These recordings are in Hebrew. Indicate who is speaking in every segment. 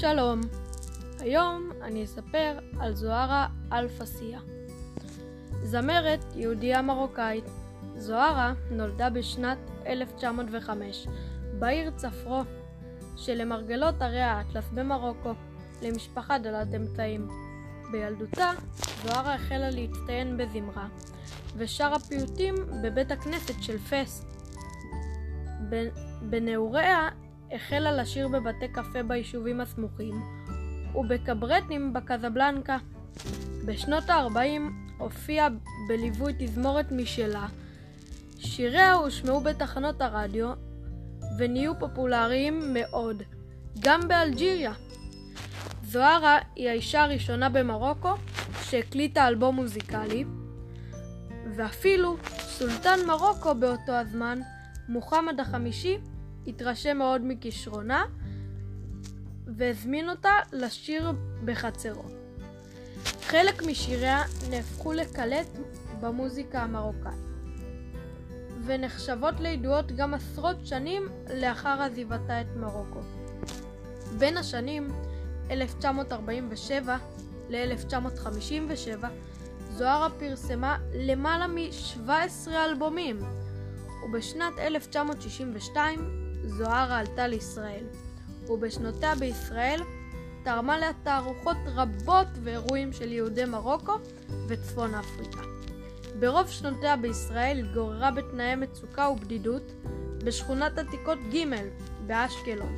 Speaker 1: שלום, היום אני אספר על זוהרה אלפסיה. זמרת יהודייה מרוקאית. זוהרה נולדה בשנת 1905 בעיר צפרו שלמרגלות הרי האטלס במרוקו למשפחה דלת אמצעים. בילדותה זוהרה החלה להצטיין בזמרה ושרה פיוטים בבית הכנסת של פס. בנעוריה החלה לשיר בבתי קפה ביישובים הסמוכים ובקברטים בקזבלנקה. בשנות ה-40 הופיעה בליווי תזמורת משלה. שיריה הושמעו בתחנות הרדיו ונהיו פופולריים מאוד, גם באלג'יריה. זוהרה היא האישה הראשונה במרוקו שהקליטה אלבום מוזיקלי, ואפילו סולטן מרוקו באותו הזמן, מוחמד החמישי, התרשם מאוד מכישרונה והזמין אותה לשיר בחצרו. חלק משיריה נהפכו לקלט במוזיקה המרוקאית ונחשבות לידועות גם עשרות שנים לאחר עזיבתה את מרוקו. בין השנים 1947 ל-1957 זוהרה פרסמה למעלה מ-17 אלבומים ובשנת 1962 זוהרה עלתה לישראל, ובשנותיה בישראל תרמה לה תערוכות רבות ואירועים של יהודי מרוקו וצפון אפריקה. ברוב שנותיה בישראל התגוררה בתנאי מצוקה ובדידות בשכונת עתיקות ג' באשקלון.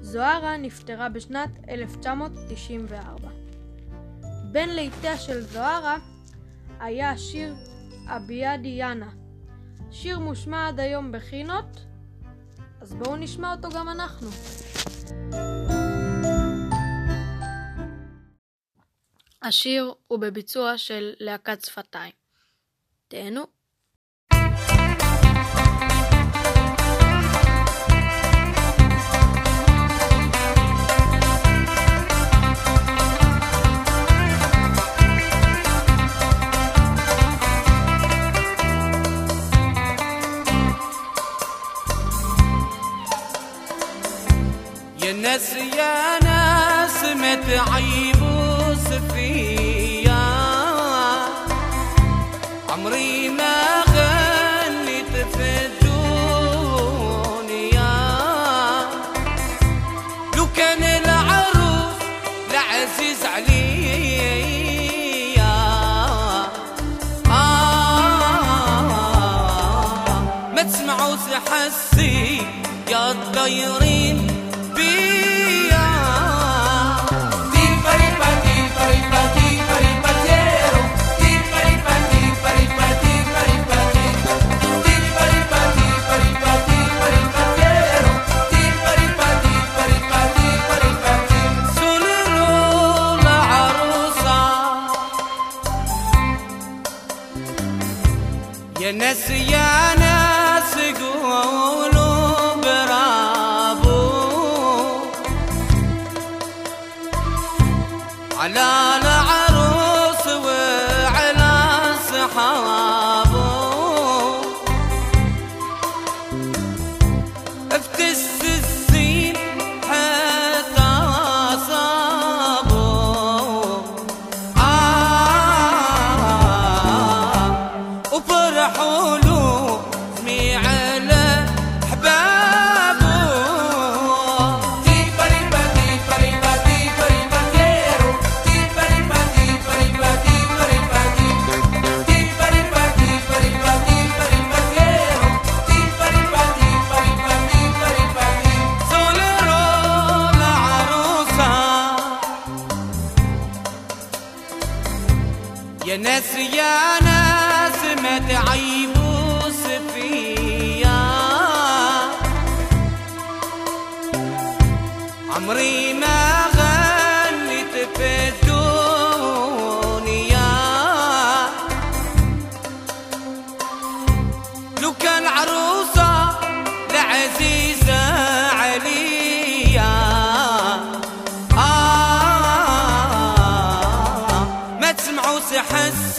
Speaker 1: זוהרה נפטרה בשנת 1994. בין ליטיה של זוהרה היה השיר אביה דיאנה, שיר מושמע עד היום בחינות אז בואו נשמע אותו גם אנחנו. השיר הוא בביצוע של להקת שפתיים. תהנו.
Speaker 2: الناس يا ناس ما تعيبوا سفيا عمري ما غنيت في الدنيا. لو كان العروس العزيز عليا. ما تسمعوا حسي يا الطيرين يا ناس يا ناس قولوا برابو على العروس ناس ما تعيبوا فيا عمري ما غنيت في لو كان عروسة لعزيزة عليا. آه ما تسمعوا سحسي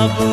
Speaker 2: love.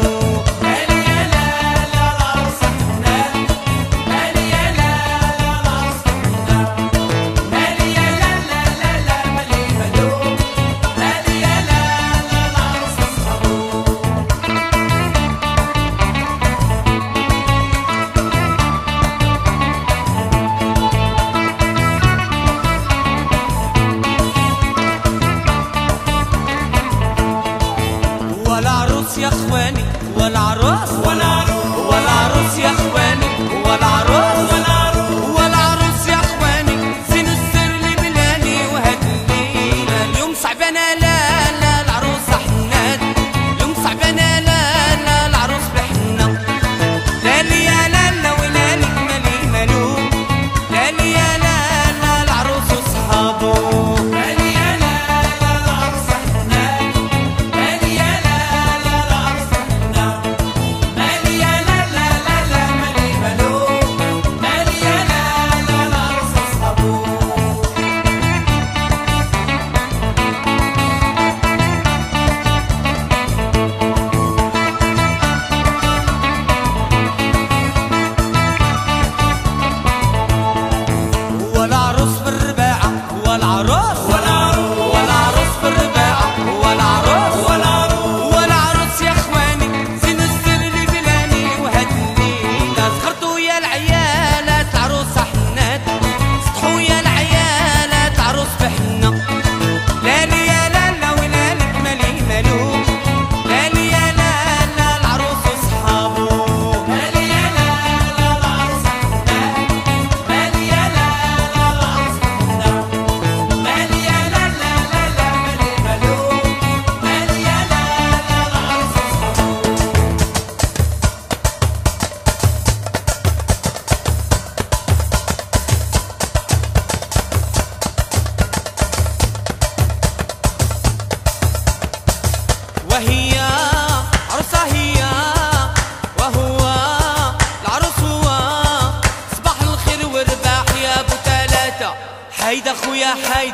Speaker 2: هايد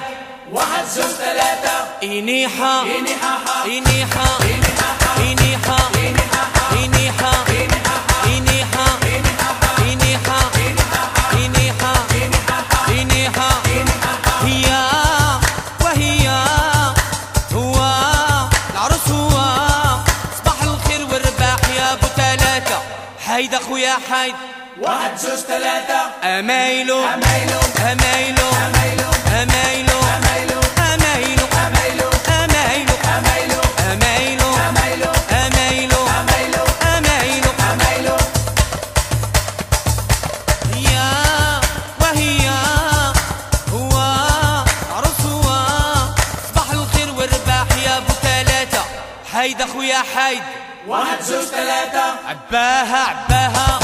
Speaker 3: واحد زوج ثلاثة
Speaker 2: إنيحة
Speaker 3: إنيحة
Speaker 2: إنيحة
Speaker 3: إنيحة
Speaker 2: إنيحة
Speaker 3: إنيحة
Speaker 2: إنيحة
Speaker 3: إنيحة
Speaker 2: إنيحة هي وهي هو العرس هو صباح الخير والرباح يا أبو ثلاثة حيد أخويا حيد
Speaker 3: واحد زوج ثلاثة
Speaker 2: أمايلو
Speaker 3: أمايلو
Speaker 2: أمايلو
Speaker 3: أمايلو
Speaker 2: أمايلو
Speaker 3: أمايلو
Speaker 2: أمايلو
Speaker 3: أمايلو
Speaker 2: أمايلو
Speaker 3: أمايلو
Speaker 2: أمايلو
Speaker 3: أمايلو
Speaker 2: أمايلو
Speaker 3: أمايلو
Speaker 2: أمايلو
Speaker 3: أمايلو
Speaker 2: هي وهي هو عرسوا صباح الخير والرباح يا أبو ثلاثة حيد أخويا حيد.
Speaker 3: واحد زوج ثلاثة
Speaker 2: عباها عباها.